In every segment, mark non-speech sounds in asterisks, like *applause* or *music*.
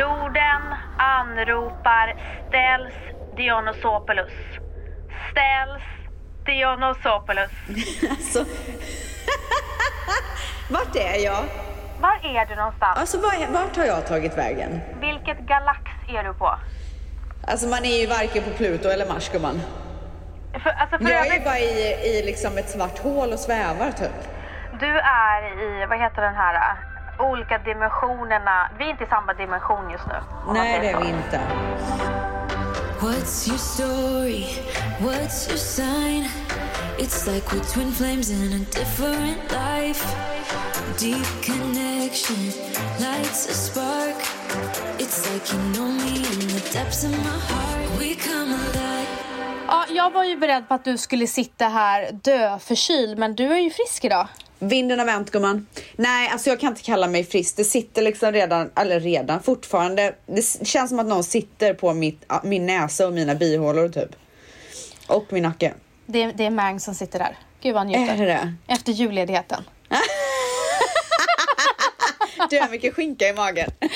Jorden anropar ställs Dionysopoulos. Ställs Dionysopoulos. *laughs* Alltså... Vart är jag? Var är du någonstans? Alltså var, vart har jag tagit vägen? Vilket galax är du på? Alltså man är ju varken på Pluto eller Mars gumman. För, alltså för Jag är ju bara i, i liksom ett svart hål och svävar typ. du är i, vad heter den här, olika dimensionerna. Vi är inte i samma dimension just nu. Nej det är vi inte. What's your story? What's your sign? It's like we're twin flames in a different life. Deep connection lights a spark. It's like you know me in the depths of my heart. We come alive. Ja, jag var ju beredd på att du skulle sitta här dö förkyld, men du är ju frisk idag. Vinden har vänt gumman. Nej, alltså jag kan inte kalla mig frisk. Det sitter liksom redan, eller redan, fortfarande. Det känns som att någon sitter på mitt, min näsa och mina bihålor typ. Och min nacke. Det, är- det är Mang som sitter där. Gud vad han njuter. Är det? Efter julledigheten. *laughs* Du har mycket skinka i magen. *laughs*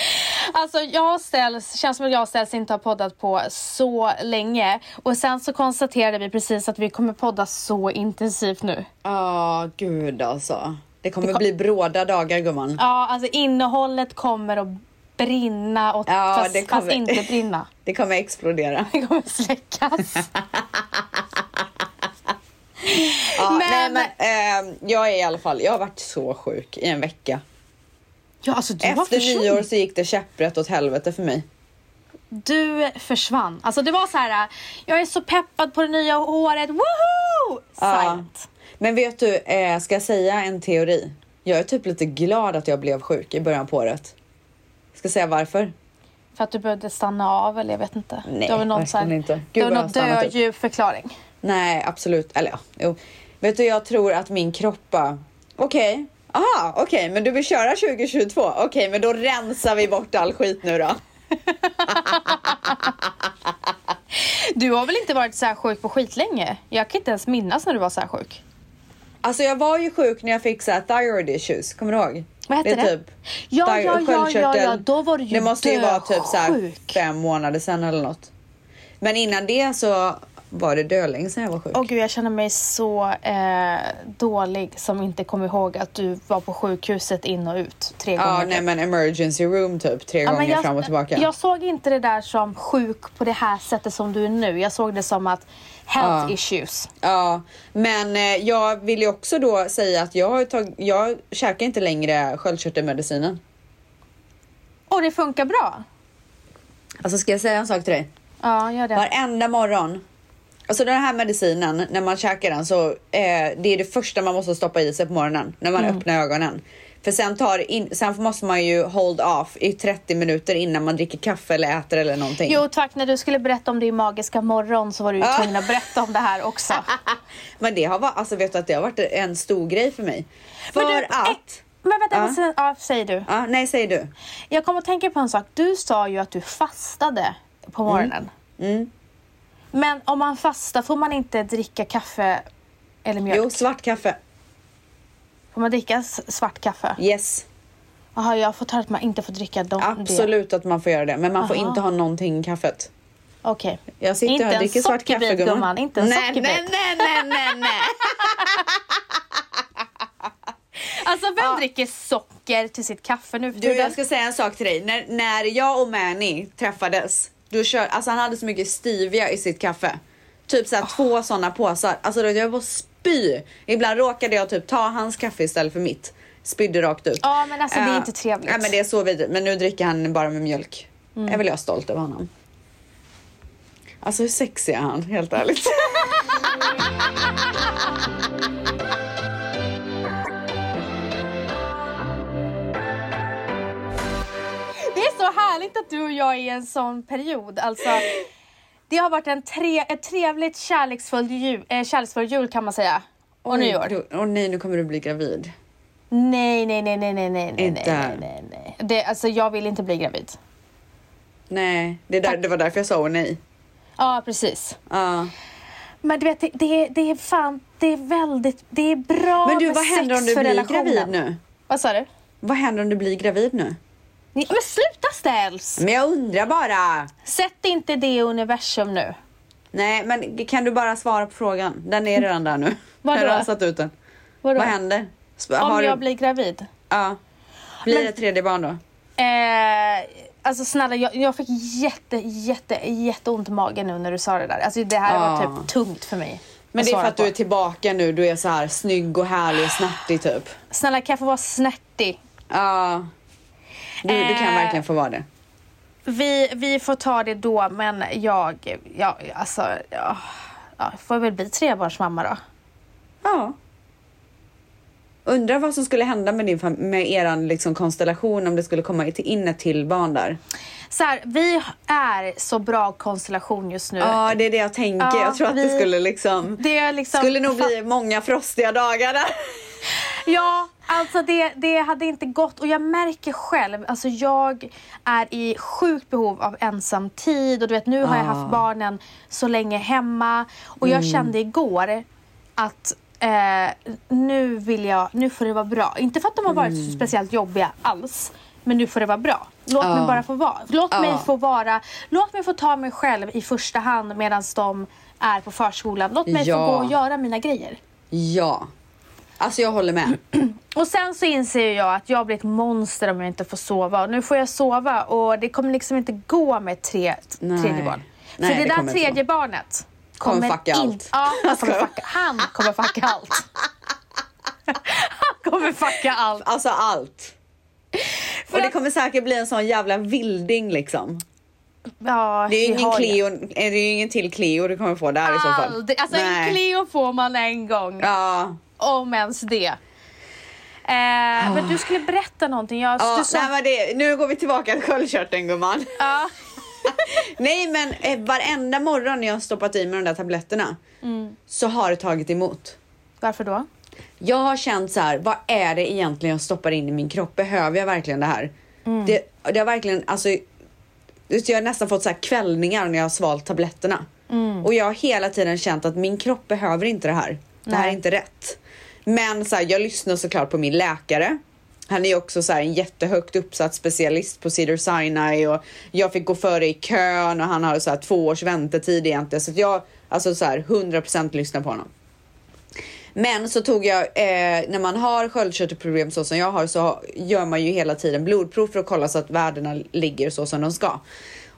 Alltså jag Ställs, känns som att jag och Ställs inte har poddat på så länge. Och sen så konstaterade vi precis att vi kommer podda så intensivt nu. Ja, gud alltså. Det kommer bli bråda dagar gumman. Ja, alltså innehållet kommer att brinna och Ja, fast, det kommer- fast inte brinna. *laughs* Det kommer explodera. Det kommer släckas. *laughs* Ja, Men- Nej, men eh, jag är i alla fall, jag har varit så sjuk i en vecka. Ja, alltså du Efter nyår så gick det käpprätt åt helvete för mig. Du försvann. Alltså det var så här, jag är så peppad på det nya året, woho! Silent. Men vet du, eh, ska jag säga en teori? Jag är typ lite glad att jag blev sjuk i början på året. Ska jag säga varför? För att du behövde stanna av eller jag vet inte. Nej, det var någon så här, verkligen inte. Gud, det var någon dödlig förklaring. Nej, absolut. Eller ja, jo. Vet du, jag tror att min kropp bara, okej, aha, okej, men du vill köra 2022? Okej, men då rensar vi bort all skit nu då. *laughs* Du har väl inte varit så här sjuk på skitlänge? Jag kan inte ens minnas när du var så här sjuk. Alltså jag var ju sjuk när jag fick så här thyroid issues, kommer du ihåg? Vad hette är det? Typ Ja, ja, ja, ja, ja, då var du ju Det måste ju vara typ så här fem månader sedan eller något. Men innan det så var det dölänge sedan jag var sjuk. Åh gud, jag känner mig så eh, dålig som inte kommer ihåg att du var på sjukhuset in och ut tre ja, gånger. nej men emergency room typ tre Ja, gånger jag, fram och tillbaka. Jag såg inte det där som sjuk på det här sättet som du är nu. Jag såg det som att health Ja. issues. Ja, men eh, jag vill ju också då säga att jag, har tag- jag käkar inte längre sköldkörtelmedicinen. Och det funkar bra. Alltså ska jag säga en sak till dig? Ja, gör det. Varenda morgon. Alltså den här medicinen, när man käkar den så eh, det är det första man måste stoppa i sig på morgonen när man Mm. öppnar ögonen. För sen, tar in, sen måste man ju hold off i 30 minuter innan man dricker kaffe eller äter eller någonting. Jo tack, när du skulle berätta om din magiska morgon så var du ju tvungen att berätta om det här också. *laughs* Men det har varit, alltså vet du att det har varit en stor grej för mig. För Men du, att... Men vänta, Ja. sen, ja, säg du. Ja, nej, säg du. Jag kommer att tänka på en sak. Du sa ju att du fastade på morgonen. Mm. Men om man fastar får man inte dricka kaffe eller mjölk? Jo, svart kaffe. Får man dricka svart kaffe? Yes. Jaha, jag har fått höra att man inte får dricka dem, det. Absolut att man får göra det. Men man får Aha. inte ha någonting i kaffet. Okej. Jag sitter Inte och dricker svart kaffe sockerbit, gumman. Inte en nej, sockerbit. nej, nej, nej, nej, nej. *laughs* Alltså vem dricker socker till sitt kaffe nu för Du, jag ska säga en sak till dig. När, när jag och Manny träffades, då kör, alltså han hade så mycket stevia i sitt kaffe. Typ såhär två sådana påsar. Alltså då, jag var spy. Ibland råkade jag typ ta hans kaffe istället för mitt. Spydde rakt ut. Ja, men alltså, det är Eh, inte trevligt. Ja men det är så vidrigt. Men nu dricker han bara med mjölk. Mm. Är väl jag stolt över honom. Alltså hur sexig är han, helt ärligt. *laughs* härligt att du och jag är i en sån period. Alltså, det har varit en tre, ett trevligt kärleksfull jul, eh, kärleksfull jul kan man säga. Och nyår. Oj, Åh nej, nu kommer du bli gravid. Nej, nej, nej, nej, nej, nej, nej, Inte. nej, nej, nej. Det, alltså, jag vill inte bli gravid. Nej, det, är där, det var därför jag sa åh nej. Ja, precis. Ja. Men du vet, det, det, är, det är fan, det är väldigt, det är bra Men du, vad händer om du blir relationen. gravid nu? Vad sa du? Vad händer om du blir gravid nu? Men sluta ställs! Men jag undrar bara. Sätt inte det i universum nu. Nej, men kan du bara svara på frågan? Den är redan där nu. *laughs* Vadå? Jag har satt ut den. Vadå? Vad händer? Sp- Om har jag du... blir gravid? Ja. Blir Men- det tredje barn då? Eh, alltså snälla, jag, jag fick jätte, jätte, jätteont i magen nu när du sa det där. Alltså det här var Ah. typ tungt för mig. Men det är för att på. du är tillbaka nu. Du är så här snygg och härlig och snärtig typ. Snälla kan jag få vara snärtig? Ja. Du, du kan Eh. verkligen få vara det. Vi, vi får ta det då, men jag, ja, alltså, ja, ja, får väl bli trebarnsmamma då. Ja. Undrar vad som skulle hända med, din med eran liksom konstellation om det skulle komma in ett till barn där. Så här, vi är så bra konstellation just nu. Ja, det är det jag tänker. Ja, jag tror att det vi- skulle liksom... Det liksom... skulle nog bli många frostiga dagar där. Ja, alltså det, det hade inte gått och jag märker själv, alltså jag är i sjukt behov av ensam tid och du vet nu har jag Ah. haft barnen så länge hemma och jag kände igår att eh, nu vill jag, nu får det vara bra. Inte för att de har varit så speciellt jobbiga alls. Men nu får det vara bra. Låt Ja. mig bara få vara. Låt Ja. mig få vara. Låt mig få ta mig själv i första hand medan de är på förskolan. Låt mig Ja. få gå och göra mina grejer. Ja. Alltså jag håller med. *clears throat* Och sen så inser jag att jag blir ett monster om jag inte får sova. Och nu får jag sova och det kommer liksom inte gå med tre, Nej. tredje barn. Nej, För det, det där tredje barnet Kommer kommer, fucka in- allt. Ja, *laughs* han kommer fucka, han kommer fucka allt. *laughs* han kommer fucka allt. Alltså allt. För Och det kommer säkert bli en sån jävla vilding liksom. Ja, Det är ju ingen Cleo, är det ingen till Cleo du kommer få där i så fall. Alltså Nej. en Cleo får man en gång. Ja. Om ens det. Eh, men du skulle berätta någonting. Jag, ja du sa, nej, nu går vi tillbaka till sköldkörteln gumman. ja. *laughs* Nej men eh, varenda morgon när jag har stoppat i mig de där tabletterna Mm. så har det tagit emot. Varför då? Jag har känt så här, vad är det egentligen jag stoppar in i min kropp? Behöver jag verkligen det här? Mm. Det, det har verkligen, alltså, jag har nästan fått så här kvällningar när jag har svalt tabletterna. Mm. Och jag har hela tiden känt att min kropp behöver inte det här. Det här är Nej. inte rätt. Men så här, jag lyssnar såklart på min läkare. Han är ju också så här, en jättehögt uppsatt specialist på Cedar Sinai och jag fick gå före i kön och han har så här två års väntetid egentligen. Så att jag, alltså så här 100% lyssnar på honom. Men så tog jag, eh, när man har sköldkörtelproblem så som jag har så gör man ju hela tiden blodprov för att kolla så att värdena ligger så som de ska.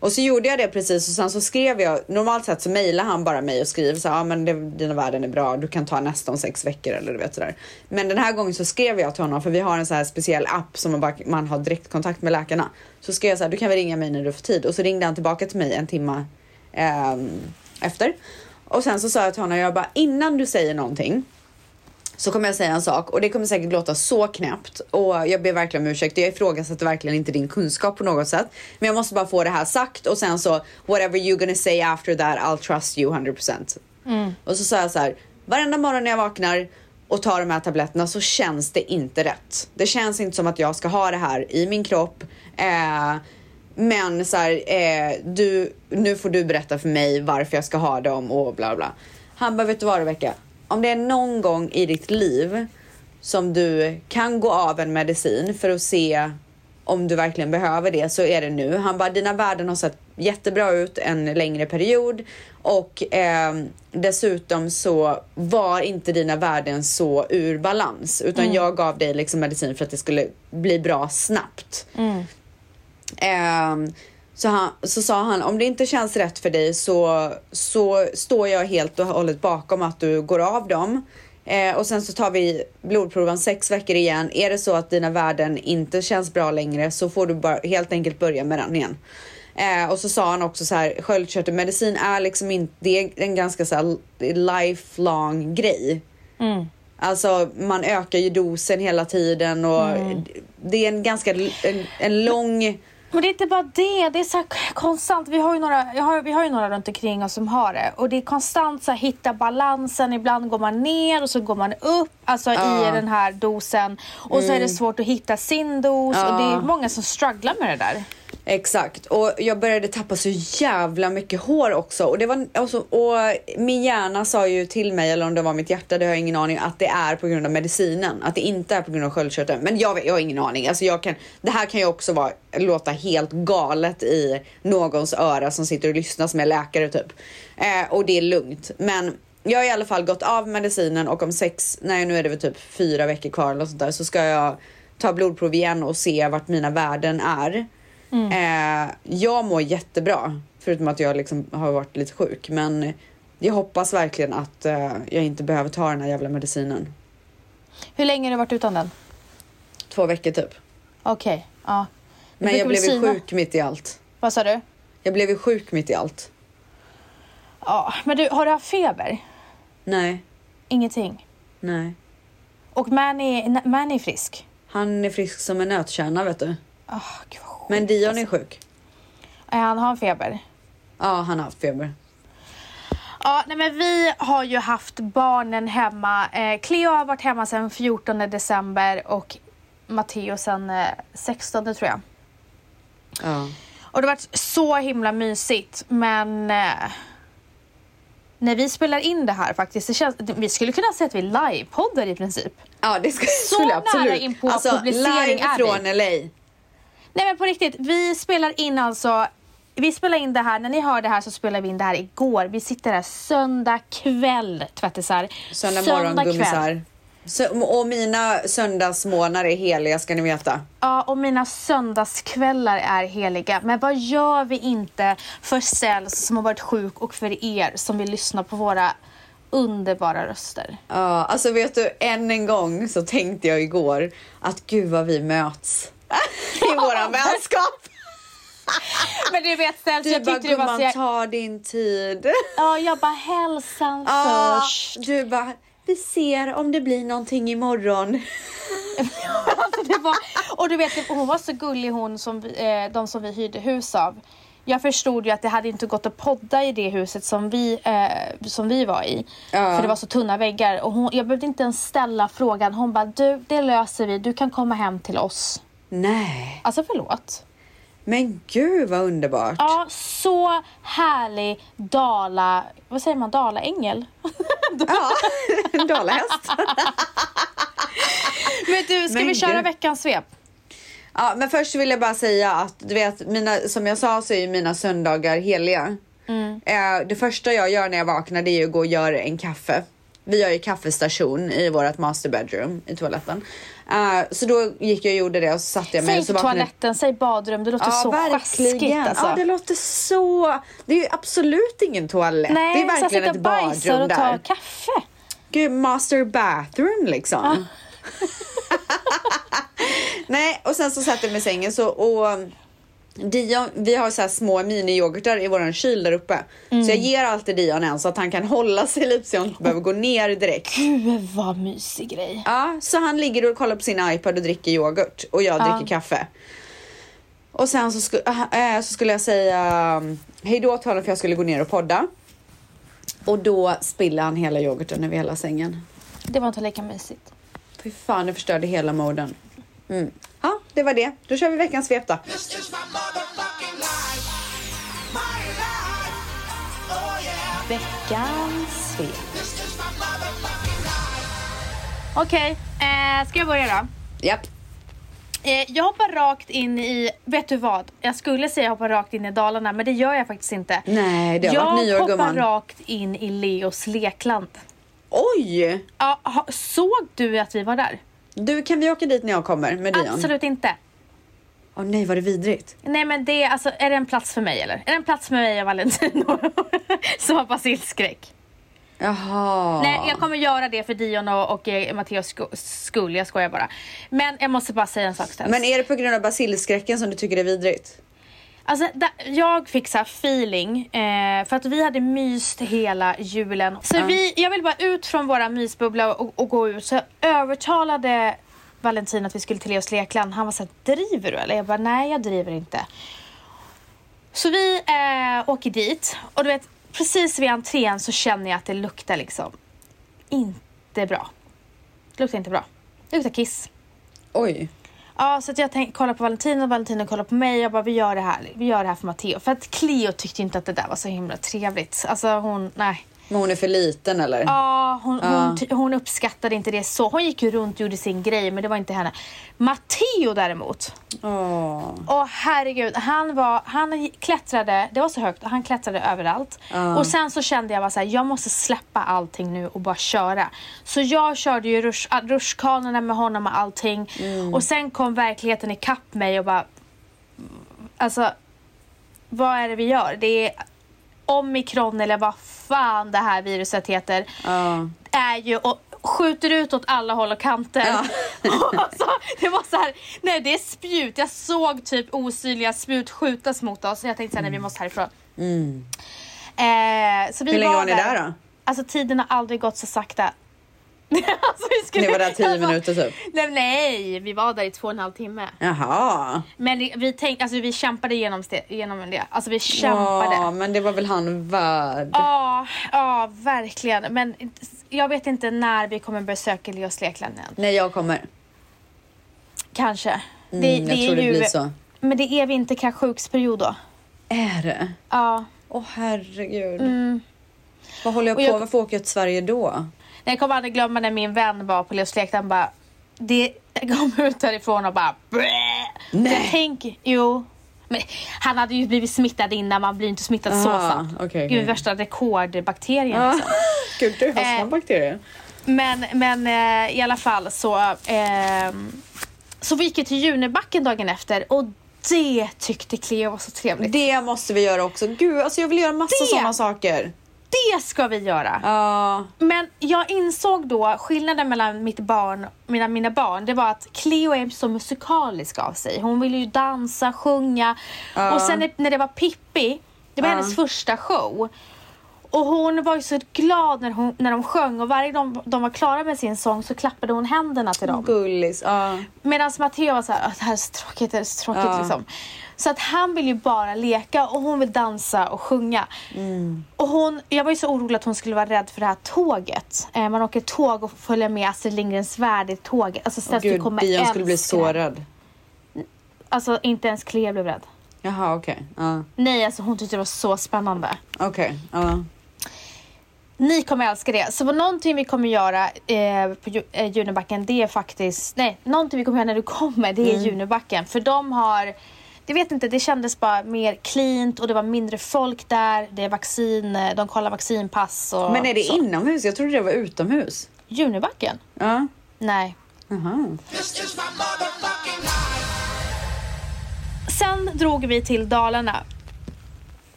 Och så gjorde jag det precis och sen så skrev jag, normalt sett så mejlar han bara mig och skriver så ja ja men det, dina värden är bra, du kan ta nästa om sex veckor eller du vet sådär. Men den här gången så skrev jag till honom för vi har en så här speciell app som man, bara, man har direktkontakt med läkarna. Så skrev jag så här, du kan väl ringa mig när du får tid och så ringde han tillbaka till mig en timma eh, efter. Och sen så sa jag till honom, jag bara innan du säger någonting så kommer jag säga en sak och det kommer säkert låta så knäppt och jag ber verkligen om ursäkt. Jag ifrågasätter verkligen inte din kunskap på något sätt. Men jag måste bara få det här sagt och sen så whatever you're gonna say after that I'll trust you 100%. Och så sa jag så här, varenda morgon när jag vaknar och tar de här tabletterna så känns det inte rätt. Det känns inte som att jag ska ha det här i min kropp. Eh, men så här, eh, du, nu får du berätta för mig varför jag ska ha dem och bla bla. Han bara, vet du vad Rebecka? Om det är någon gång i ditt liv som du kan gå av en medicin för att se om du verkligen behöver det så är det nu. Han bara, dina värden har sett jättebra ut en längre period och eh, dessutom så var inte dina värden så ur balans utan jag gav dig liksom medicin för att det skulle bli bra snabbt. Ehm, så, han, så sa han, om det inte känns rätt för dig så, så står jag helt och hållet bakom att du går av dem. Eh, och sen så tar vi blodproven sex veckor igen. Är det så att dina värden inte känns bra längre så får du bara helt enkelt börja med den igen. Eh, och så sa han också så här, sköldkörtelmedicin är liksom inte, det är en ganska så här lifelong grej. Alltså man ökar ju dosen hela tiden och det är en ganska en, en lång Men det är inte bara det, det är så konstant. Vi har ju några, jag har, vi har ju några runt omkring oss som har det. Och det är konstant så här, hitta balansen. Ibland går man ner och så går man upp alltså Ja. i den här dosen. Och så är det svårt att hitta sin dos. Och det är många som strugglar med det där. Exakt. Och jag började tappa så jävla mycket hår också. Och, det var, alltså, och min hjärna sa ju till mig, eller om det var mitt hjärta, det har jag ingen aning, att det är på grund av medicinen. Att det inte är på grund av sköldkörteln. Men jag, vet- jag har ingen aning. Alltså jag kan, det här kan ju också vara, låta helt galet i någons öra som sitter och lyssnar som är läkare typ. Eh, och det är lugnt. Men jag har i alla fall gått av medicinen och om sex, nej nu är det väl typ fyra veckor kvar eller sånt där, så ska jag ta blodprov igen och se vart mina värden är. Eh, jag mår jättebra, förutom att jag liksom har varit lite sjuk. Men jag hoppas verkligen att eh, jag inte behöver ta den här jävla medicinen. Hur länge har du varit utan den? Två veckor typ. Okej, ja. Det Men jag blev ju sjuk mitt i allt. Vad sa du? Jag blev ju sjuk mitt i allt. Ja, men du, har du haft feber? Nej, Ingenting. nej. Och Manny, Manny är frisk? Han är frisk som en nötkärna vet du. Oh, gud. Men Dion är sjuk. Eh, Han har feber. Ja, han har haft feber. Ja, nej men vi har ju haft barnen hemma. Eh, Cleo har varit hemma sedan 14 december och Matteo sedan eh, 16 tror jag. Ja. Och det har varit så himla mysigt men eh, när vi spelar in det här faktiskt, det känns, vi skulle kunna säga att vi livepoddar i princip. Ja, det ska, Så skulle nära jag absolut. in på alltså, publicering live är vi. från LA. Nej men på riktigt, vi spelar in alltså vi spelar in det här, när ni hör det här så spelar vi in det här igår. Vi sitter här söndag kväll tvättisar. Söndag morgon gummisar. Och mina söndagsmånar är heliga ska ni veta. Ja, och mina söndagskvällar är heliga. Men vad gör vi inte för Cells som har varit sjuk och för er som vill lyssna på våra underbara röster? Ja, alltså vet du, än en gång så tänkte jag igår att gud vad vi möts i våran vänskap. Men du vet Du jag bara, tyckte det var så... Jag, ta din tid. ja, jag bara hälsan Ja, först. du bara, vi ser om det blir någonting imorgon. Alltså, var, och du vet, hon var så gullig hon som vi, eh, de som vi hyrde hus av. Jag förstod ju att det hade inte gått att podda i det huset som vi, eh, som vi var i. Ja. För det var så tunna väggar. Och hon, jag behövde inte ens ställa frågan. Hon bara, du det löser vi. Du kan komma hem till oss. Nej, Alltså förlåt. men gud vad underbart. Ja, så härlig Dala... Vad säger man? Dalaängel? *laughs* Ja, dalahäst. *laughs* Men du, ska Men vi köra gud. veckans svep? Ja, men först vill jag bara säga att du vet, mina, som jag sa så är ju mina söndagar heliga. Eh, det första jag gör när jag vaknar det är ju att gå och göra en kaffe. Vi har ju kaffestation i vårt master bedroom i toaletten. Eh, så då gick jag och gjorde det och så satte jag mig Säg och så inte vaknade- toaletten, säg badrum. Det låter Ja, så sjaskigt alltså. Ja, det låter så... Det är ju absolut ingen toalett. Nej, det är så verkligen ett och bajsar badrum och där. ta kaffe. Gud, master bathroom liksom. *laughs* Nej, och sen så satte jag mig i sängen så och Dion, vi har så små mini-yoghurtar i våran kyl där uppe. Så jag ger alltid Dion en så att han kan hålla sig lite så jag inte behöver gå ner direkt. Gud vad mysig grej. Ja, så han ligger och kollar på sin iPad och dricker yoghurt och jag Ja. dricker kaffe. Och sen så, sku, äh, så skulle jag säga um, hej då till honom för jag skulle gå ner och podda. Och då spiller han hela yoghurten över hela sängen. Det var inte lika mysigt. Fy fan, det förstörde hela moden. Mm. Det var det. Då kör vi veckans svep då. Veckans svep. Okej, eh, ska jag börja då? Japp. Eh, jag hoppar rakt in i, vet du vad? Jag skulle säga hoppa rakt in i Dalarna men det gör jag faktiskt inte. Nej, det har jag varit nyår hoppar gumman. rakt in i Leos lekland. Oj! Ja, såg du att vi var där? Du, kan vi åka dit när jag kommer med Dion? Absolut inte. Åh nej, var det vidrigt? Nej men det är alltså, är det en plats för mig eller? Är det en plats för mig och Valentino *laughs* som har basilskräck? Jaha. Nej, jag kommer göra det för Dion och, och eh, Matteos sku- skull. Jag skojar bara. Men jag måste bara säga en sak Stens. Men är det på grund av basilskräcken som du tycker det är vidrigt? Alltså, jag fick så feeling eh, för att vi hade myst hela julen. Så vi, jag vill bara ut från våra mysbubbla och, och gå ut. Så jag övertalade Valentin att vi skulle till Leos lekland. Han var så här, driver du eller? Jag bara, nej jag driver inte. Så vi eh, åker dit och du vet precis vid entrén så känner jag att det luktar liksom inte bra. Det luktar inte bra. Det luktar kiss. Oj. Ja, så att jag tänkte kolla på Valentino och Valentino kollar på mig. Jag bara, vi gör det här. Vi gör det här för Matteo. För att Cleo tyckte inte att det där var så himla trevligt. Alltså hon, nej. Men hon är för liten eller? Ja, hon, Ja. Hon, hon uppskattade inte det så. Hon gick ju runt och gjorde sin grej, men det var inte henne. Matteo däremot. Åh. Åh herregud, han, var, han klättrade, det var så högt, han klättrade överallt. Och sen så kände jag bara så här, jag måste släppa allting nu och bara köra. Så jag körde ju rush, ah, rutschkanorna med honom och allting. Och sen kom verkligheten ikapp mig och bara, alltså vad är det vi gör? Det är omikron eller vad fan det här viruset heter. Ja. Är ju och skjuter ut åt alla håll och kanter. *laughs* alltså, det var så här, nej det är spjut. Jag såg typ osynliga spjut skjutas mot oss. Så jag tänkte så här, nej vi måste härifrån. Eh, så vi Hur länge var var ni där då? Alltså tiden har aldrig gått så sakta. *laughs* alltså, skulle, Ni var där tio alltså, minuter typ? Nej, nej, vi var där i två och en halv timme. Jaha. Men det- vi, tänk, alltså, vi kämpade igenom det. Genom det. Alltså vi kämpade. Ja, men det var väl han värd. Ja, ja, verkligen. Men jag vet inte när vi kommer besöka Leos Lekland än. Nej, jag kommer. Kanske. Mm, jag tror det blir så. Men det är vinterkräkssjuksperiod då. Är det? Ja. Åh herregud. Vad håller jag Och på jag- Varför åker jag till Sverige då? Jag kommer aldrig glömma när min vän var på Leos Lekland bara det kom ut därifrån och bara! Nej. Tänk, jo. Men han hade ju blivit smittad innan, man blir inte smittad så Ah, snabbt. okej, Gud, okej. värsta rekordbakterien Ja. liksom. *laughs* Gud, du har Eh, såna bakterier. Men, men eh, i alla fall så, ehm, så vi gick ju till Junibacken dagen efter och det tyckte Cleo var så trevligt. Det, måste vi göra också. Gud, alltså jag vill göra massa Det- såna saker. ska vi göra. Ja. Men jag insåg då skillnaden mellan mitt barn, mina, mina barn, det var att Cleo är så musikalisk av sig. Hon ville ju dansa, sjunga. Ja. Och sen när- det var Pippi, det var Ja. hennes första show. Och hon var ju så glad när, hon, när de sjöng och varje gång de var klara med sin sång så klappade hon händerna till dem. Gullis. Ja. Medan Matteo var så här, "Åh, det här är så tråkigt, det här är så tråkigt Ja. liksom. Så att han vill ju bara leka och hon vill dansa och sjunga. Mm. Och hon, jag var ju så orolig att hon skulle vara rädd för det här tåget. Eh, man åker tåg och följer med Astrid Lindgrens Värld i tåget. Alltså du Gud, kommer Dion skulle bli så rädd. Alltså inte ens Clea blev rädd. Jaha, okej. Ja. Nej, alltså hon tyckte det var så spännande. Okej. Ja. Ni kommer älska det. Så någonting vi kommer göra eh, på eh, Junibacken det är faktiskt, nej, någonting vi kommer göra när du kommer det är Mm. Junibacken. För de har, jag vet inte, det kändes bara mer cleant och det var mindre folk där. Det är vaccin, eh, de kollar vaccinpass och Men är det så. inomhus? Jag trodde det var utomhus. Junibacken? Ja. Nej. Life. Sen drog vi till Dalarna.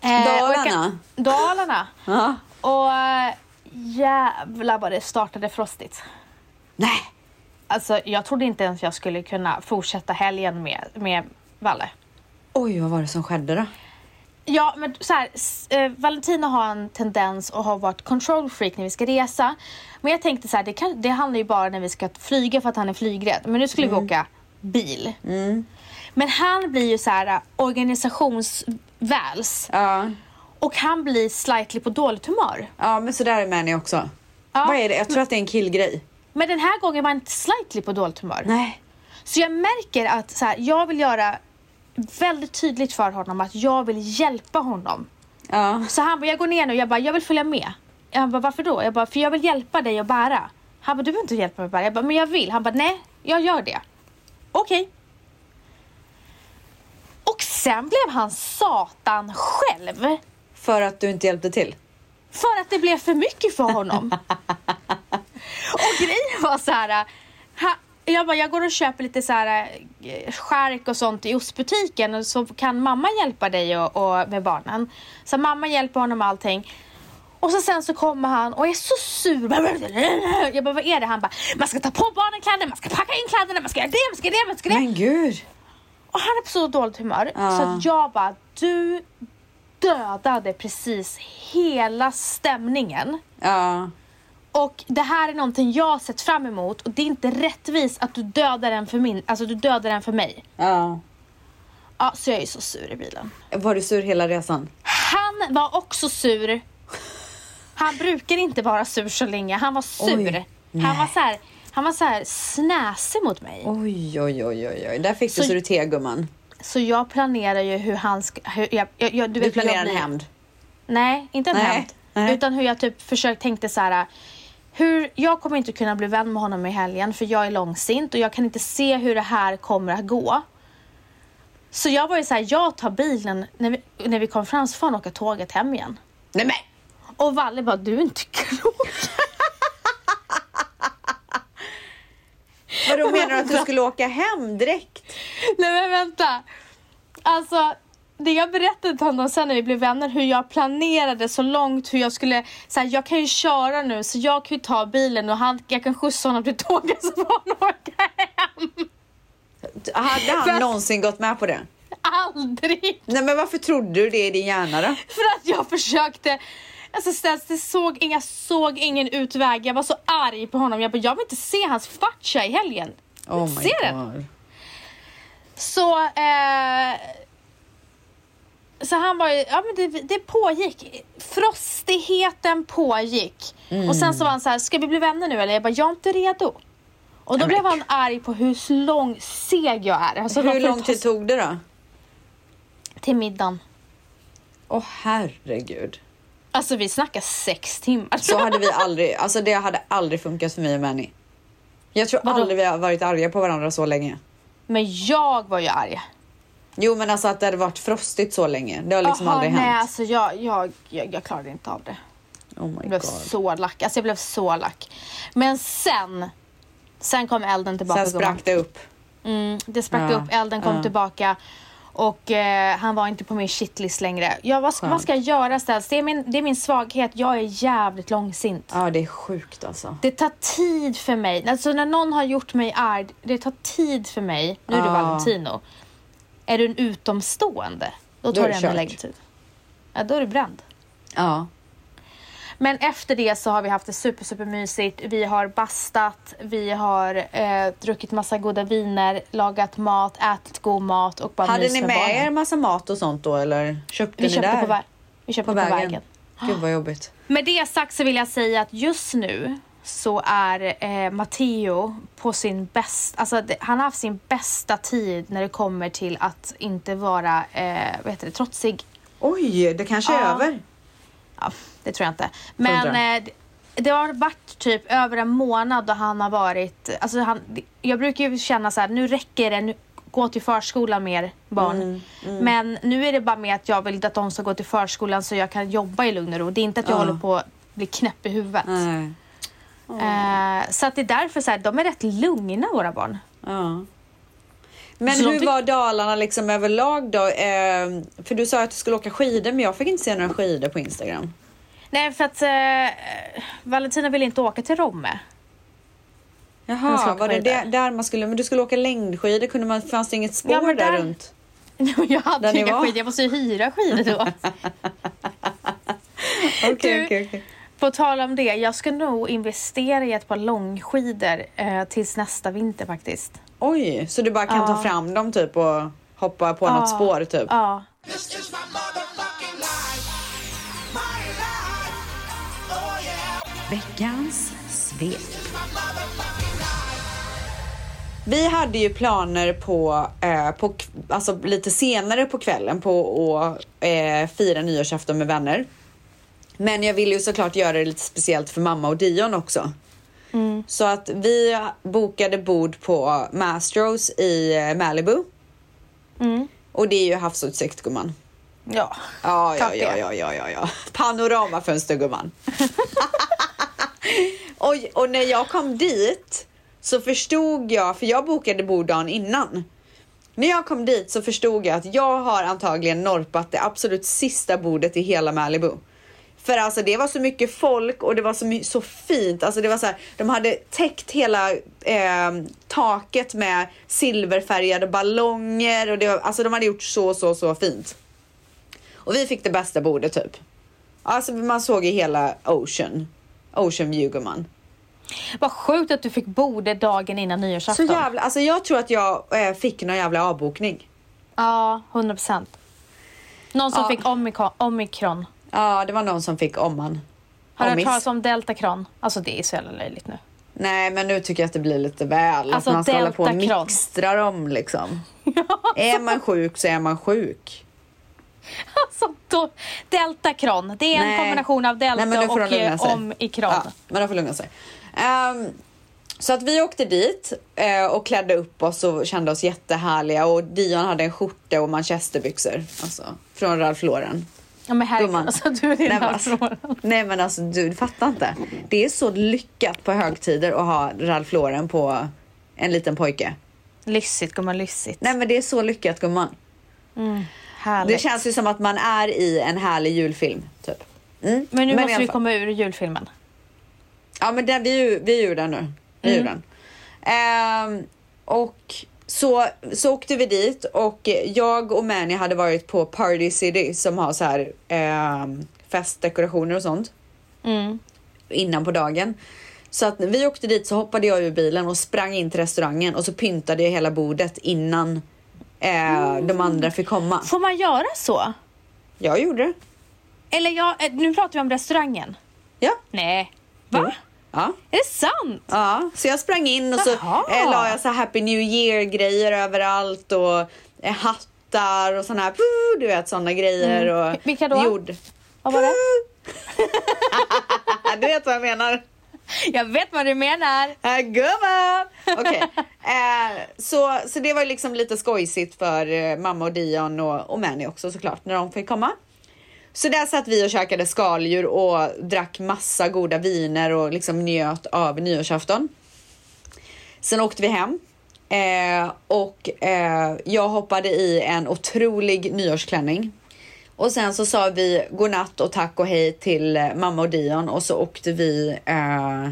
Eh, jag kan- Dalarna? Dalarna. Ja. Och eh, jävlar vad det startade frostigt. Nej. Alltså jag trodde inte ens jag skulle kunna fortsätta helgen med, med Valle. Oj, vad var det som skedde då? Ja, men så här, eh, Valentina har en tendens att ha varit control freak när vi ska resa. Men jag tänkte så här, det, kan, det handlar ju bara när vi ska flyga för att han är flygrädd. Men nu skulle vi åka bil. Men han blir ju så här eh, organisationsväls. Ja. Och han blir slightly på dåligt humör. Ja, men så där är Manny också. Ja. Vad är det? Jag tror att det är en killgrej. Men den här gången var han inte slightly på dåligt humör. Nej. Så jag märker att så här, jag vill göra väldigt tydligt för honom att jag vill hjälpa honom. Ja. Så han bara, jag går ner nu. Jag bara, jag vill följa med. Jag bara, varför då? Jag bara, för jag vill hjälpa dig att bära. Han bara, du behöver inte hjälpa mig att bära. Jag bara, men jag vill. Han bara, nej, jag gör det. Okej. Och sen blev han satan själv. För att du inte hjälpte till? För att det blev för mycket för honom. *laughs* och grejen var så här. Ha, jag bara, jag går och köper lite så här eh, skärk och sånt i ostbutiken och så kan mamma hjälpa dig och, och med barnen. Så mamma hjälper honom med allting. Och så sen så kommer han och är så sur. *laughs* Jag bara, vad är det? Han bara, man ska ta på barnen kläder, man ska packa in kläderna, man ska göra det, man ska göra det, man ska göra det. Men gud! Och han är på så dåligt humör. Ja. Så att jag bara, du dödade precis hela stämningen. Ja. Och det här är någonting jag har sett fram emot och det är inte rättvist att du dödar den för min, alltså du dödar den för mig. Ja. Ja, så jag är så sur i bilen. Var du sur hela resan? Han var också sur. Han brukar inte vara sur så länge. Han var sur. Oj, han var så här. han var så här snäsig mot mig. Oj, oj, oj, oj, oj. Där fick du Så- så du te gumman. Så jag planerar ju hur han ska... Hur jag, jag, jag, du Du vet planerar en hämnd. Nej, inte en hämnd. Utan hur jag typ försökt tänkte så här. Hur, jag kommer inte kunna bli vän med honom i helgen för jag är långsint och jag kan inte se hur det här kommer att gå. Så jag var ju så här, jag tar bilen när vi, när vi kom fram så får han åka tåget hem igen. Nej men! Och Valle bara, du är inte klok. Vadå menar du att du skulle åka hem direkt? Nej men vänta. Alltså, det jag berättade till honom sen när vi blev vänner, hur jag planerade så långt hur jag skulle, så här, jag kan ju köra nu så jag kan ju ta bilen och han, jag kan skjutsa honom till tåget så får han åka hem. Hade han För- någonsin gått med på det? Aldrig! Nej men varför trodde du det i din hjärna då? För att jag försökte Alltså Stens, det såg, inga, såg ingen utväg. Jag var så arg på honom. Jag bara, jag vill inte se hans facha i helgen. Jag Oh my se den. god. Så, eh, så han var ju, ja men det, det pågick. Frostigheten pågick. Och sen så var han så här, ska vi bli vänner nu eller? Jag bara, jag är inte redo. Och då Nej, blev han arg på hur lång seg jag är. Alltså, Hur lång tid tog det då? Till middagen. Åh herregud. Alltså vi snackar sex timmar. Så hade vi aldrig, alltså det hade aldrig funkat för mig och Manny. Jag tror Vadå? aldrig vi har varit arga på varandra så länge. Men jag var ju arg. Jo men alltså att det hade varit frostigt så länge. Det har liksom Jaha, aldrig nej, hänt. alltså jag, jag, jag, jag klarade inte av det. Oh my Jag blev god. så lack. Alltså jag blev så lack. Men sen, sen kom elden tillbaka. Sen sprack det upp. Mm, det sprack Ja, upp, elden kom ja. tillbaka. Och eh, han var inte på min shitlist längre. Ja, vad, ska, vad ska jag göra Stels? Det är, min, det är min svaghet. Jag är jävligt långsint. Ja det är sjukt alltså. Det tar tid för mig. Alltså när någon har gjort mig arg, det tar tid för mig. Nu är det Ja. Valentino. Är du en utomstående, då Då tar är det ännu längre tid. Ja, då är du bränd. Ja. Men efter det så har vi haft det super, super mysigt. Vi har bastat, vi har eh, druckit massa goda viner, lagat mat, ätit god mat och bara Hade ni med med er massa mat och sånt då eller köpte Vi ni köpte, där? på, vi köpte på på, vägen. vägen. Gud vad jobbigt. Med det sagt så vill jag säga att just nu så är eh, Matteo på sin bästa, alltså det, han har haft sin bästa tid när det kommer till att inte vara, eh, vad heter det, trotsig. Oj, det kanske är Ja. över. Ja, det tror jag inte. Men eh, det- har varit typ över en månad då han har varit, alltså han, jag brukar ju känna så här, nu räcker det, nu, gå till förskolan mer barn. Mm, Men nu är det bara med att jag vill att de ska gå till förskolan så jag kan jobba i lugn och ro. Det är inte att jag Ja. håller på att bli knäpp i huvudet. Nej. Eh, så att det är därför så här, de är rätt lugna våra barn. Ja. Men Så hur var Dalarna liksom överlag då? Eh, för du sa att du skulle åka skidor men jag fick inte se några skidor på Instagram. Nej för att eh, Valentina vill inte åka till Romme. Jaha, var det där, där man skulle, men du skulle åka längdskidor, kunde man, fanns det inget spår Ja, där, där- runt? *laughs* jag hade Där inga var? skidor, jag måste ju hyra skidor då. *laughs* Okej, Du- okej, okej. På tal om det, jag ska nog investera i ett par långskidor eh, tills nästa vinter faktiskt. Oj, så du bara kan Ja. ta fram dem typ och hoppa på något Ja. spår typ? Ja. Veckans svep. Vi hade ju planer på, eh, på alltså lite senare på kvällen på att eh, fira nyårsafton med vänner. Men jag ville ju såklart göra det lite speciellt för mamma och Dion också. Så att vi bokade bord på Mastros i eh, Malibu. Mm. Och det är ju havsutsikt gumman. Ja. Ja, ja, ja, ja, ja, ja, ja. Panoramafönster gumman. *laughs* och, och när jag kom dit så förstod jag, för jag bokade bord dagen innan. När jag kom dit så förstod jag att jag har antagligen norpat det absolut sista bordet i hela Malibu. För alltså det var så mycket folk och det var så, så fint. Alltså det var så här, de hade täckt hela eh, taket med silverfärgade ballonger och det var, alltså de hade gjort så, så, så fint. Och vi fick det bästa bordet typ. Alltså man såg ju hela Ocean. Ocean view gumman. Vad sjukt att du fick bordet dagen innan Så nyårsafton. jävla, alltså jag tror att jag eh, fick någon jävla avbokning. Ja, 100 procent. Någon som Ja. fick omikron. omikron. Ja, det var någon som fick om man. Har du hört talas om deltakron? Alltså det är så jävla löjligt nu. Nej men nu tycker jag att det blir lite väl. Alltså, att man ska hålla på och mixtra dem liksom. *laughs* Är man sjuk så är man sjuk. Alltså, då, Deltacron, det är en Nej. kombination av Delta Nej, och eh, sig. Omikron. Ja, men de får lugna sig. Ehm, så att vi åkte dit eh, och klädde upp oss och kände oss jättehärliga och Dion hade en skjorta och manchesterbyxor. Alltså från Ralph Lauren. Ja, men herregud, Gumman. alltså, du är din Nej, men, alltså, nej men alltså du fattar inte. Det är så lyckat på högtider att ha Ralph Lauren på en liten pojke. Lyssigt gumman, lyssigt. Nej men det är så lyckat gumman. Härligt. Det känns ju som att man är i en härlig julfilm. Typ. Mm. Men nu i måste vi komma ur julfilmen. Ja men den, vi, vi är ur den nu. Vi är ur den. Ehm, och så, så åkte vi dit och jag och Manny hade varit på Party City som har så här ehm, festdekorationer och sånt Mm. innan på dagen. Så att när vi åkte dit så hoppade jag ur bilen och sprang in till restaurangen och så pyntade jag hela bordet innan eh, de andra fick komma. Får man göra så? Jag gjorde det. Eller jag, eh, nu pratar vi om restaurangen. Ja. Nej. Va? Ja. Är det sant? Ja, så jag sprang in och så eh, la jag så Happy New Year grejer överallt och eh, hattar och såna här, puh, du vet såna grejer. Och Mm. Vilka då? Jord. Vad var det? *laughs* du vet vad jag menar. Jag vet vad du menar. Äh, Gumman! Okej, *laughs* eh, så, så det var ju liksom lite skojsigt för eh, mamma och Dion och, och Manny också såklart när de fick komma. Så där satt vi och käkade skaldjur och drack massa goda viner och liksom njöt av nyårsafton. Sen åkte vi hem eh, och eh, jag hoppade i en otrolig nyårsklänning. Och sen så sa vi godnatt och tack och hej till eh, mamma och Dion och så åkte vi eh,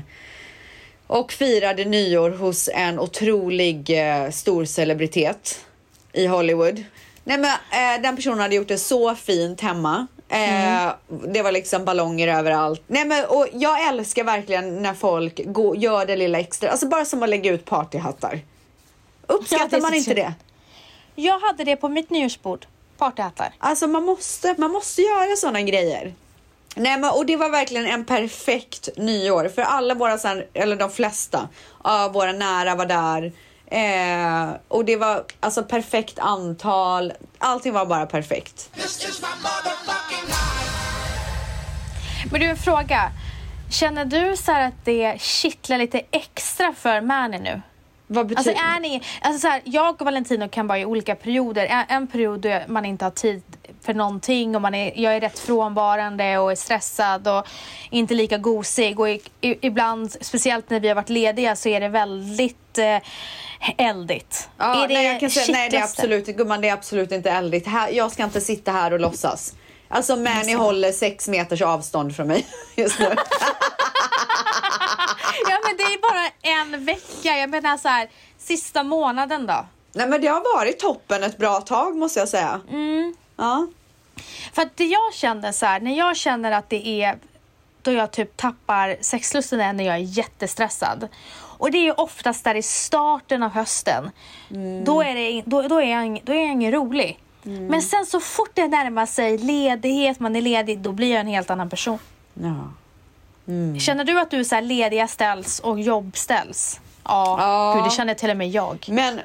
och firade nyår hos en otrolig eh, stor celebritet i Hollywood. Nej men eh, den personen hade gjort det så fint hemma. Eh, Det var liksom ballonger överallt. Nej men och jag älskar verkligen när folk går, gör det lilla extra. Alltså bara som att lägga ut partyhattar. Uppskattar Ja, man inte det? Jag hade det på mitt nyårsbord. Partyhattar. Alltså man måste, man måste göra sådana grejer. Nej men och det var verkligen en perfekt nyår för alla våra, eller de flesta av våra nära var där. Eh, och det var alltså perfekt antal. Allting var bara perfekt. Men du, en fråga. Känner du så här att det kittlar lite extra för Mani nu? Vad Alltså betyder är ni, alltså så här, jag och Valentino kan vara i olika perioder. En, en period då man inte har tid för någonting och man är, jag är rätt frånvarande och är stressad och inte lika gosig. Och i, i, ibland, speciellt när vi har varit lediga, så är det väldigt eh, eldigt. Ja, är det nej, jag kan säga, nej, det är absolut, gumman, det är absolut inte eldigt. Här, jag ska inte sitta här och låtsas. Alltså Mani håller sex meters avstånd från mig *laughs* just nu. Ja men det är bara en vecka. Jag menar så här, sista månaden då. nej men det har varit toppen ett bra tag måste jag säga. Ja. För att det jag känner så här, när jag känner att det är då jag typ tappar sexlusten är när jag är jättestressad. Och det är ju oftast där i starten av hösten. Då, är det, då, då, är jag, då är jag ingen rolig. Men sen så fort det närmar sig ledighet, man är ledig, då blir jag en helt annan person. ja. Känner du att du är så här lediga ställs och jobb ställs? Ja, Ja. Gud, det känner till och med jag. Men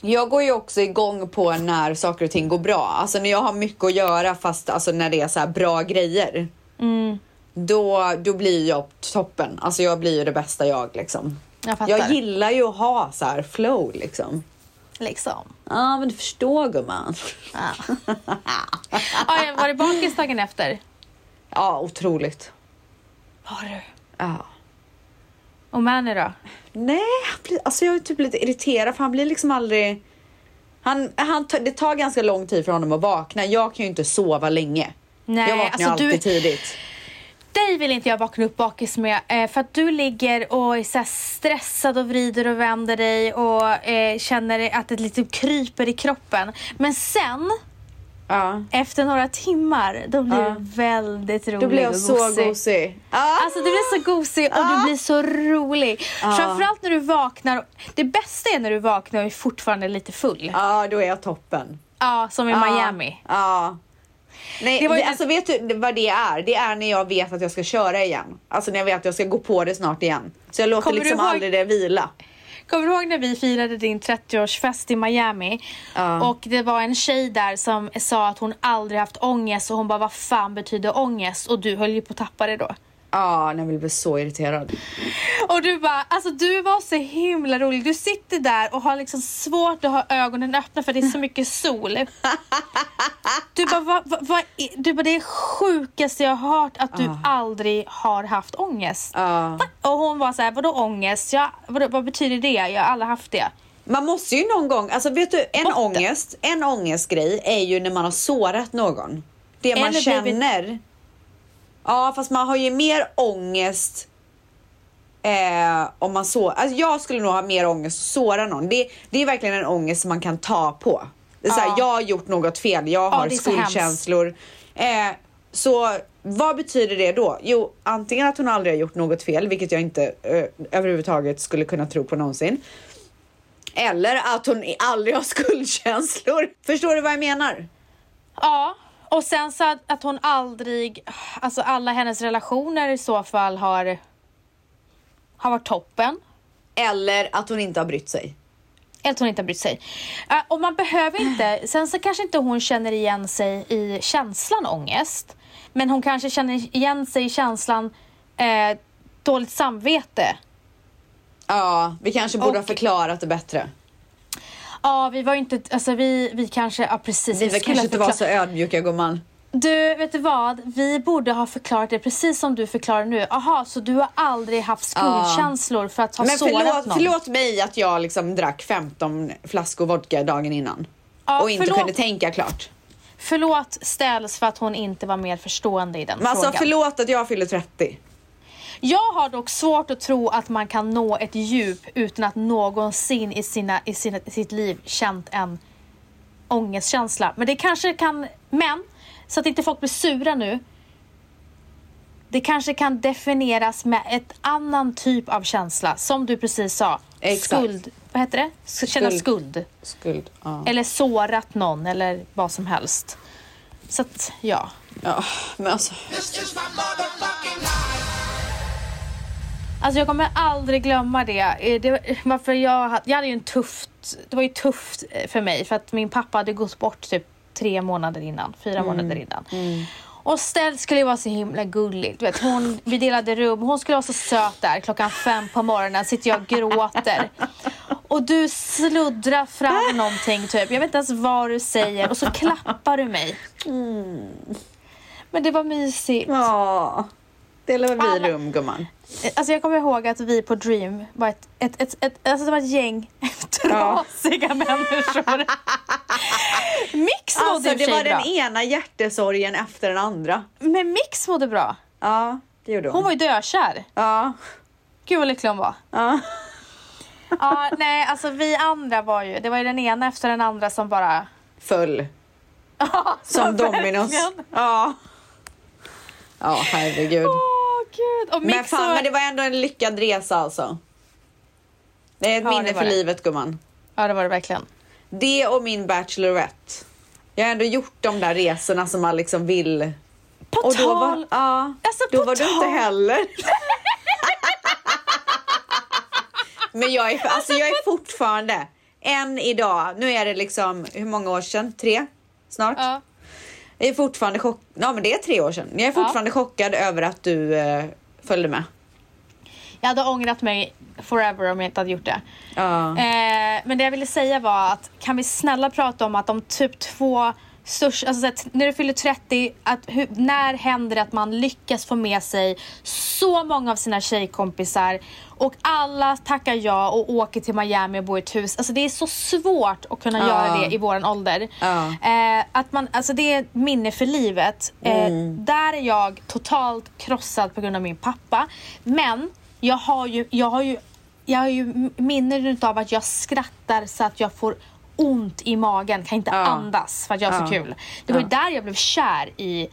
jag går ju också igång på när saker och ting går bra. Alltså när jag har mycket att göra fast alltså när det är så här bra grejer. Mm. Då, då blir jag toppen. Alltså jag blir ju det bästa jag liksom. Jag. Jag gillar ju att ha så här flow liksom. Liksom. Ja men du förstår gumman. Ja. *laughs* Jag var det bakis dagen efter? Ja otroligt. Var du? Ja. Och Mani då? Nej, han blir, alltså jag är typ lite irriterad för han blir liksom aldrig... Han, han, det tar ganska lång tid för honom att vakna. Jag kan ju inte sova länge. Nej, jag vaknar alltså alltid du- tidigt. Dig vill inte jag vakna upp bakis med eh, för att du ligger och är så stressad och vrider och vänder dig och eh, känner att det lite kryper i kroppen. Men sen, Ja. efter några timmar, då blir Ja. du väldigt rolig Då blir jag och så gosig. Ja. Alltså du blir så gosig och du blir så rolig. Framförallt när du vaknar. Det bästa är när du vaknar och är fortfarande lite full. ja, då är jag toppen. Ja, som i. Miami. Ja. Nej, Det var ju alltså vet du vad det är? Det är när jag vet att jag ska köra igen. Alltså när jag vet att jag ska gå på det snart igen. Så jag låter Kommer liksom ihåg- aldrig det vila. Kommer du ihåg när vi firade din 30-årsfest i Miami? Ja. Och det var en tjej där som sa att hon aldrig haft ångest och hon bara vad fan betyder ångest? Och du höll ju på att tappa det då. Ja, när jag blev så irriterad. Och du bara, alltså du var så himla rolig. Du sitter där och har liksom svårt att ha ögonen öppna för det är så mycket sol. *laughs* Du bara, vad, vad, är- du bara det är sjukaste jag har hört att du aldrig har haft ångest. Va? Och hon var så här, vadå ångest? Ja, vadå, vad betyder det? Jag har aldrig haft det. Man måste ju någon gång, alltså vet du, en Bort det. ångest, en ångestgrej är ju när man har sårat någon. Det man Eller känner. Ja, fast man har ju mer ångest eh, om man så, alltså jag skulle nog ha mer ångest att såra någon. Det, det är verkligen en ångest som man kan ta på. Det är så här, Ja. jag har gjort något fel, jag har är så skuldkänslor. Eh, så vad betyder det då? Jo, antingen att hon aldrig har gjort något fel, vilket jag inte eh, överhuvudtaget skulle kunna tro på någonsin. Eller att hon aldrig har *laughs* skuldkänslor. Förstår du vad jag menar? Ja, och sen så att, att hon aldrig, alltså alla hennes relationer i så fall har, har varit toppen. Eller att hon inte har brytt sig. Eller att hon inte har brytt sig. Uh, och man behöver inte, sen så kanske inte hon känner igen sig i känslan ångest. Men hon kanske känner igen sig i känslan eh, dåligt samvete. Ja, vi kanske borde ha Och- förklarat det bättre. Ja, vi var inte, alltså vi, vi kanske, ja precis. Vi skulle kanske inte var så ödmjuka gumman. Du, vet du vad? Vi borde ha förklarat det precis som du förklarar nu. Aha, så du har aldrig haft skuldkänslor för att ha Men sårat förlåt, någon? förlåt mig att jag liksom drack 15 flaskor vodka dagen innan. Ja, och inte förlåt. kunde tänka klart. Förlåt ställs för att hon inte var mer förstående i den Men alltså frågan. förlåt att jag fyller 30. Jag har dock svårt att tro att man kan nå ett djup utan att någonsin i, sina, i, sina, i sitt liv känt en ångestkänsla. Men det kanske kan, men så att inte folk blir sura nu. Det kanske kan definieras med ett annan typ av känsla, som du precis sa. Exakt. Skuld, vad heter det? S- Känna Skuld. skuld. Skuld. Ja. Eller sårat någon eller vad som helst. Så att, ja. ja, men alltså. Alltså jag kommer aldrig glömma det. Eh, det var- varför jag, jag hade ju en tufft, det var ju tufft eh, för mig för att min pappa hade gått bort typ tre månader innan, fyra månader innan. Och Stell skulle vara så himla gullig. Du vet, hon, vi delade rum, hon skulle vara så söt där klockan fem på morgonen, sitter jag och gråter. Och du sluddrar fram någonting typ, jag vet inte ens vad du säger och så klappar du mig. Men det var mysigt. Ja. Väl vi Alla- rum gumman. Alltså jag kommer ihåg att vi på Dream var ett, ett, ett, ett, alltså det var ett gäng *laughs* trasiga människor. *laughs* Mix mådde Alltså det var bra. den ena hjärtesorgen efter den andra. Men Mix mådde bra. Ja, det gjorde hon. Hon var ju dökär. Ja. Gud vad lycklig hon var. Ja. Ja, nej alltså vi andra var ju, det var ju den ena efter den andra som bara... Full. *laughs* Som Dominos. Ja. Ja, herregud. Gud. Och Men fan, och... men det var ändå en lyckad resa alltså. Det är ett Ja, minne för det. livet gumman. Ja det var det verkligen. Det och min Bachelorette. Jag har ändå gjort de där resorna som man liksom vill. På Och då var, tal... ja, Alltså, då var du inte tal- heller. *laughs* Men jag är, alltså jag är fortfarande, än idag, nu är det liksom, hur många år sedan? Tre? Snart? Ja. Jag är fortfarande chockad, ja men det är tre år sedan. Jag är fortfarande chockad över att du eh, följde med. Jag hade ångrat mig forever om jag inte hade gjort det. Ja. Eh, men det jag ville säga var att kan vi snälla prata om att de typ två största, alltså så att när du fyller 30, att hur, när händer det att man lyckas få med sig så många av sina tjejkompisar och alla tackar ja och åker till Miami och bor i ett hus. Alltså det är så svårt att kunna Ja. göra det i våran ålder. Ja. Eh, att man, alltså det är ett minne för livet. Eh, Där är jag totalt krossad på grund av min pappa. Men jag har ju, jag har ju, jag har ju minnen av att jag skrattar så att jag får ont i magen, kan inte Ja. andas för att jag har så Ja. kul. Det var ju där jag blev kär i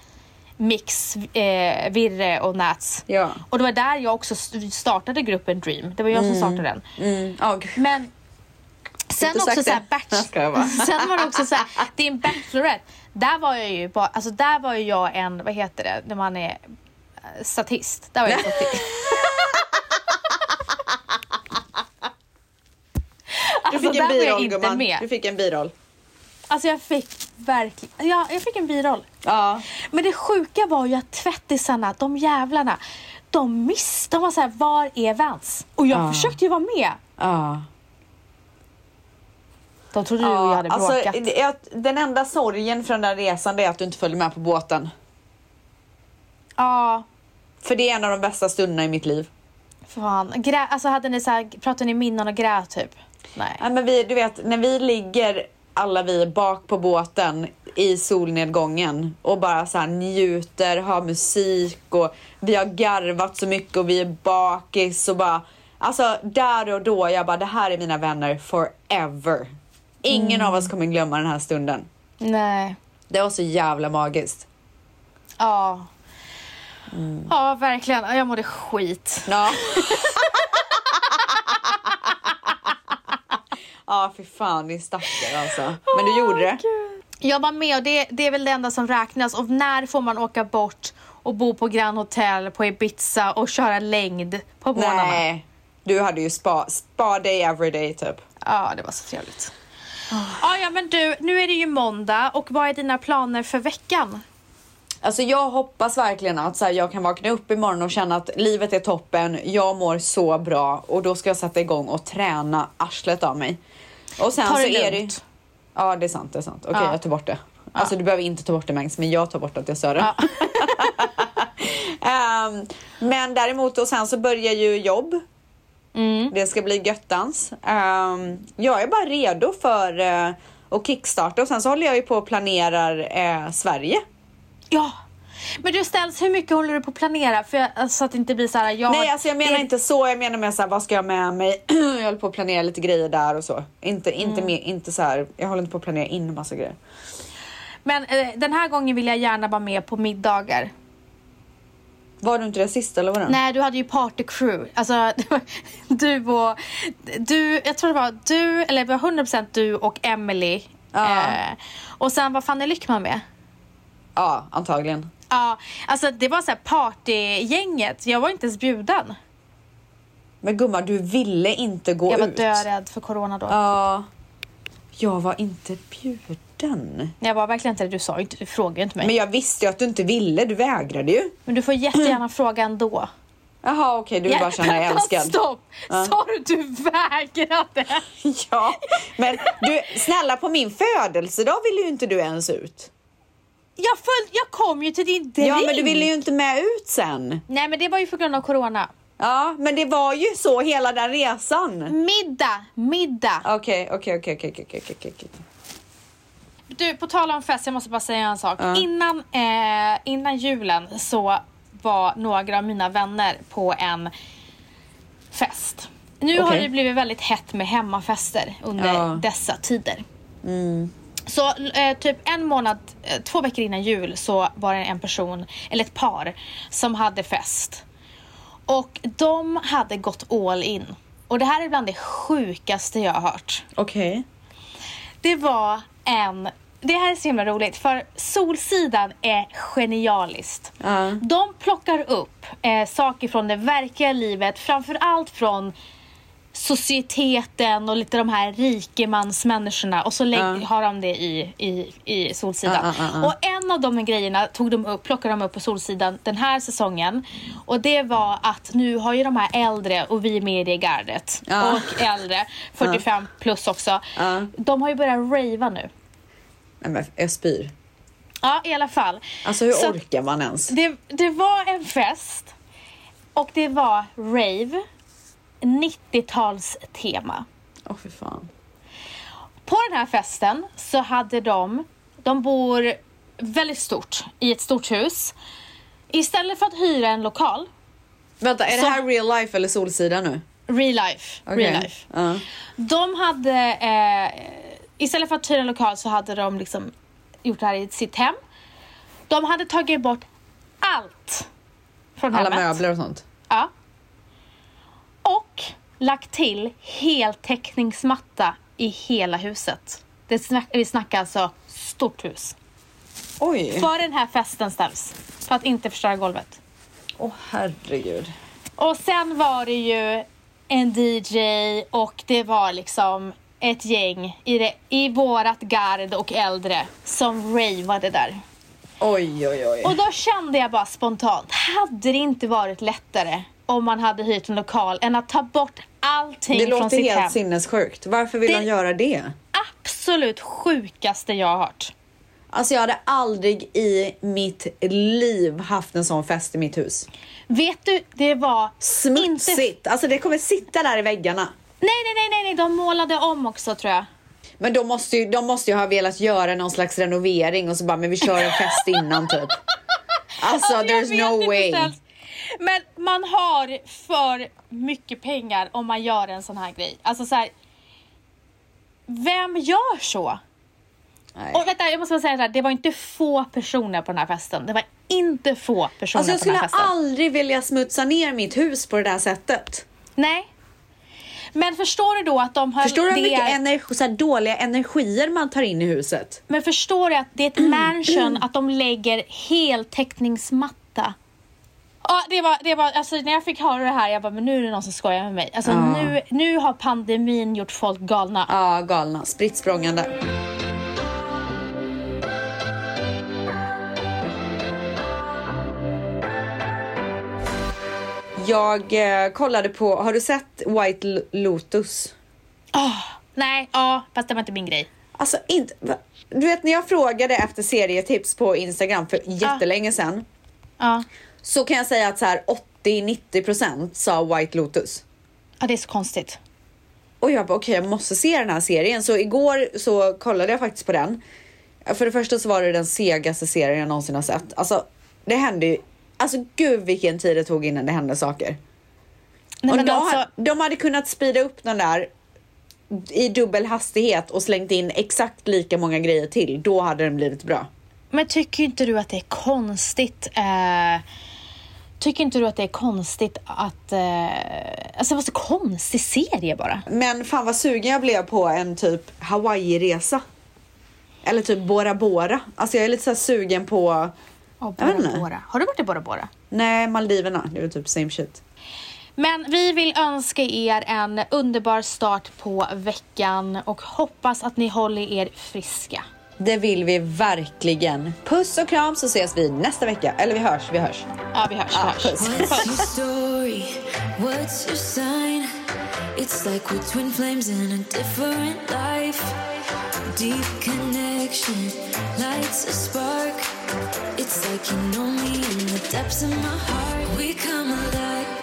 Mix, eh, Virre och Nats. Ja. Och det var där jag också st- startade gruppen Dream. Det var jag som startade den. Mm. gud. Men Sen också batch. Skojar bara. *laughs* Sen var det också såhär, *laughs* din Bachelorette. Där var jag ju bara, alltså där var jag en, vad heter det, när man är eh, statist. Där var jag *laughs* statist. Du Alltså, fick en biroll inte gumman. med. Du fick en biroll. Alltså jag fick verkligen, ja jag fick en biroll. Ja. Men det sjuka var ju att tvättisarna, de jävlarna, de miss, de var såhär, var är Vans? Och jag Ja. försökte ju vara med. Ja. De trodde du och jag hade alltså, bråkat. att den enda sorgen från den resan är att du inte följde med på båten. Ja, För det är en av de bästa stunderna i mitt liv. fan. Grä, alltså hade ni såhär, pratade ni minnen och grät typ? Nej. Ja, men vi, du vet, när vi ligger alla vi bak på båten i solnedgången och bara så här njuter, har musik och vi har garvat så mycket och vi är bakis och bara alltså där och då jag bara det här är mina vänner forever. Ingen av oss kommer glömma den här stunden. Nej. Det var så jävla magiskt. Ja. Mm. Ja, verkligen. Jag mådde skit. Ja. *laughs* Ja, fy fan din stackare alltså. Men du gjorde det. Jag var med och det, det är väl det enda som räknas. Och när får man åka bort och bo på Grand Hotel på Ibiza och köra längd på morgnarna? Nej, du hade ju spa, spa day every day typ. Ja, det var så trevligt. Ja, ja, men du, nu är det ju måndag och vad är dina planer för veckan? Alltså jag hoppas verkligen att så här, jag kan vakna upp imorgon och känna att livet är toppen, jag mår så bra och då ska jag sätta igång och träna arslet av mig. Och sen Ta det så är det lugnt. Ja det är sant, det är sant. Okej Ja. jag tar bort det. Alltså du behöver inte ta bort det Mangs, men jag tar bort att jag sa det. *laughs* Ehm, men däremot och sen så börjar ju jobb. Mm. Det ska bli göttans. Ehm, jag är bara redo för uh, att kickstarta och sen så håller jag ju på och planerar eh, Sverige. ja. Men du Ställs, hur mycket håller du på att planera? För jag, så att det inte blir så här, jag Nej alltså jag menar det- inte så, jag menar mer såhär vad ska jag med mig? *clears throat* jag håller på att planera lite grejer där och så. Inte, inte, Mm. mer, inte så här. jag håller inte på att planera in massa grejer. Men eh, den här gången vill jag gärna vara med på middagar. Var du inte det sist eller var det? Nej, du hade ju party crew. Alltså, *laughs* du och... Du, jag tror det var du, eller det var 100% du och Emily. Ja. Eh, och sen var Fanny Lyckman med? Ja, antagligen. Ja, alltså det var så här partygänget. Jag var inte ens bjuden. Men gumman, du ville inte gå Jag var ut. dörädd för corona då. Ja. Jag var inte bjuden. Jag var verkligen inte det. Du sa inte, du frågade inte mig. Men Men, jag visste ju att du inte ville, du vägrade ju. du får jättegärna fråga ändå. Jaha okej, du vill bara känna dig älskad. Stopp! Sa du du vägrade? *laughs* Ja, men du snälla på min födelsedag ville ju inte du ens ut. Jag, följde, jag kom ju till din drink. Ja men du ville ju inte med ut sen. Nej men det var ju på grund av corona. Ja, men det var ju så hela den resan. Middag, middag. Okej, okej, okej, okej, okej, okej. Du, på tal om fest, jag måste bara säga en sak. Ja. Innan, eh, innan julen så var några av mina vänner på en fest. Nu har Okej. det blivit väldigt hett med hemmafester under. Mm. dessa tider. Så eh, typ en månad, eh, två veckor innan jul så var det en person, eller ett par, som hade fest. Och de hade gått all in. Och det här är bland det sjukaste jag har hört. Okej. Det var en... Det här är så himla roligt för Solsidan är genialiskt. Ja. De plockar upp eh, saker från det verkliga livet, framförallt från societeten och lite de här rikemansmänniskorna och så Ja. har de det i, i, i Solsidan. Ja. Och en av de grejerna tog de upp, plockade de upp på Solsidan den här säsongen och det var att nu har ju de här äldre och vi är med i det gardet och äldre, *laughs* 45 plus också, de har ju börjat rava nu. Nej men jag spyr. Ja, i alla fall. Alltså hur Så- orkar man ens? Det, det var en fest och det var rave, 90-talstema. Åh fy fan. På den här festen så hade de, de bor väldigt stort i ett stort hus. Istället för att hyra en lokal, Vänta, är Så- det här real life eller Solsidan nu? real life, Okej. real life. Ja. De hade, eh, istället för att hyra en lokal så hade de liksom gjort det här i sitt hem. De hade tagit bort allt från Alla hemmet. möbler och sånt. Ja. Och lagt till heltäckningsmatta i hela huset. Det snack, vi snackar alltså stort hus. Oj. För den här festen ställs. För att inte förstöra golvet. Åh herregud. Och sen var det ju en DJ och det var liksom ett gäng i, det, i vårat gard och äldre som ravade där. Oj oj oj. Och då kände jag bara spontant, hade det inte varit lättare om man hade hyrt en lokal än att ta bort allting Det från låter sitt helt hem? sinnessjukt. Varför vill Det- han göra det? Absolut sjukaste jag har hört. Alltså jag hade aldrig i mitt liv haft en sån fest i mitt hus. Vet du, det var Smutsigt. inte... Alltså det kommer sitta där i väggarna. Nej, nej, nej, nej, de målade om också tror jag. Men de måste, ju, de måste ju ha velat göra någon slags renovering och så bara, men vi kör en fest innan typ. *laughs* Alltså jag there's no inte way. ställs. Men man har för mycket pengar om man gör en sån här grej. Alltså så här. Vem gör så? Nej. Och vänta, jag måste bara säga så här, det var inte få personer på den här festen. Det var inte få personer Alltså jag på den skulle här festen. aldrig vilja smutsa ner mitt hus på det där sättet. Nej. Men förstår du då att de har... Förstår du hur mycket är- energi, så här dåliga energier man tar in i huset? Men förstår du att det är ett mansion, att de lägger heltäckningsmatta? Ja, det var, det var, alltså när jag fick höra det här, jag bara, men nu är det någon som skojar med mig. Alltså Ja. nu, nu har pandemin gjort folk galna. Ja, galna. Spritt språngande. Jag eh, kollade på, har du sett White Lotus? Åh, nej, ja, fast det var inte min grej. Alltså inte, du vet när jag frågade efter serietips på Instagram för jättelänge sedan Ja. Så kan jag säga att så här 80-90% sa White Lotus. ja, det är så konstigt. Och jag bara okej jag måste se den här serien. Så igår så kollade jag faktiskt på den. För det första så var det den segaste serien jag någonsin har sett. Alltså det hände ju, alltså gud vilken tid det tog innan det hände saker. Nej, och de, alltså, de hade kunnat speeda upp den där i dubbel hastighet och slängt in exakt lika många grejer till. Då hade den blivit bra. men tycker inte du att det är konstigt? Eh, tycker inte du att det är konstigt att... Eh, alltså det var så konstig serie bara. Men fan vad sugen jag blev på en typ Hawaii-resa. Eller typ Bora Bora. Alltså jag är lite så sugen på, Oh, Bora. Bora. Har du varit i Bora Bora? nej Maldiverna. Det är typ same shit. Men vi vill önska er en underbar start på veckan och hoppas att ni håller er friska. Det vill vi verkligen. Puss och kram så ses vi nästa vecka. Eller vi hörs, vi hörs. Ja, vi hörs. Ja, vi hörs. puss. What's your story? What's your sign? It's like we're twin flames in a different life. Deep connection lights a spark. It's like you know me in the depths of my heart. We come alive.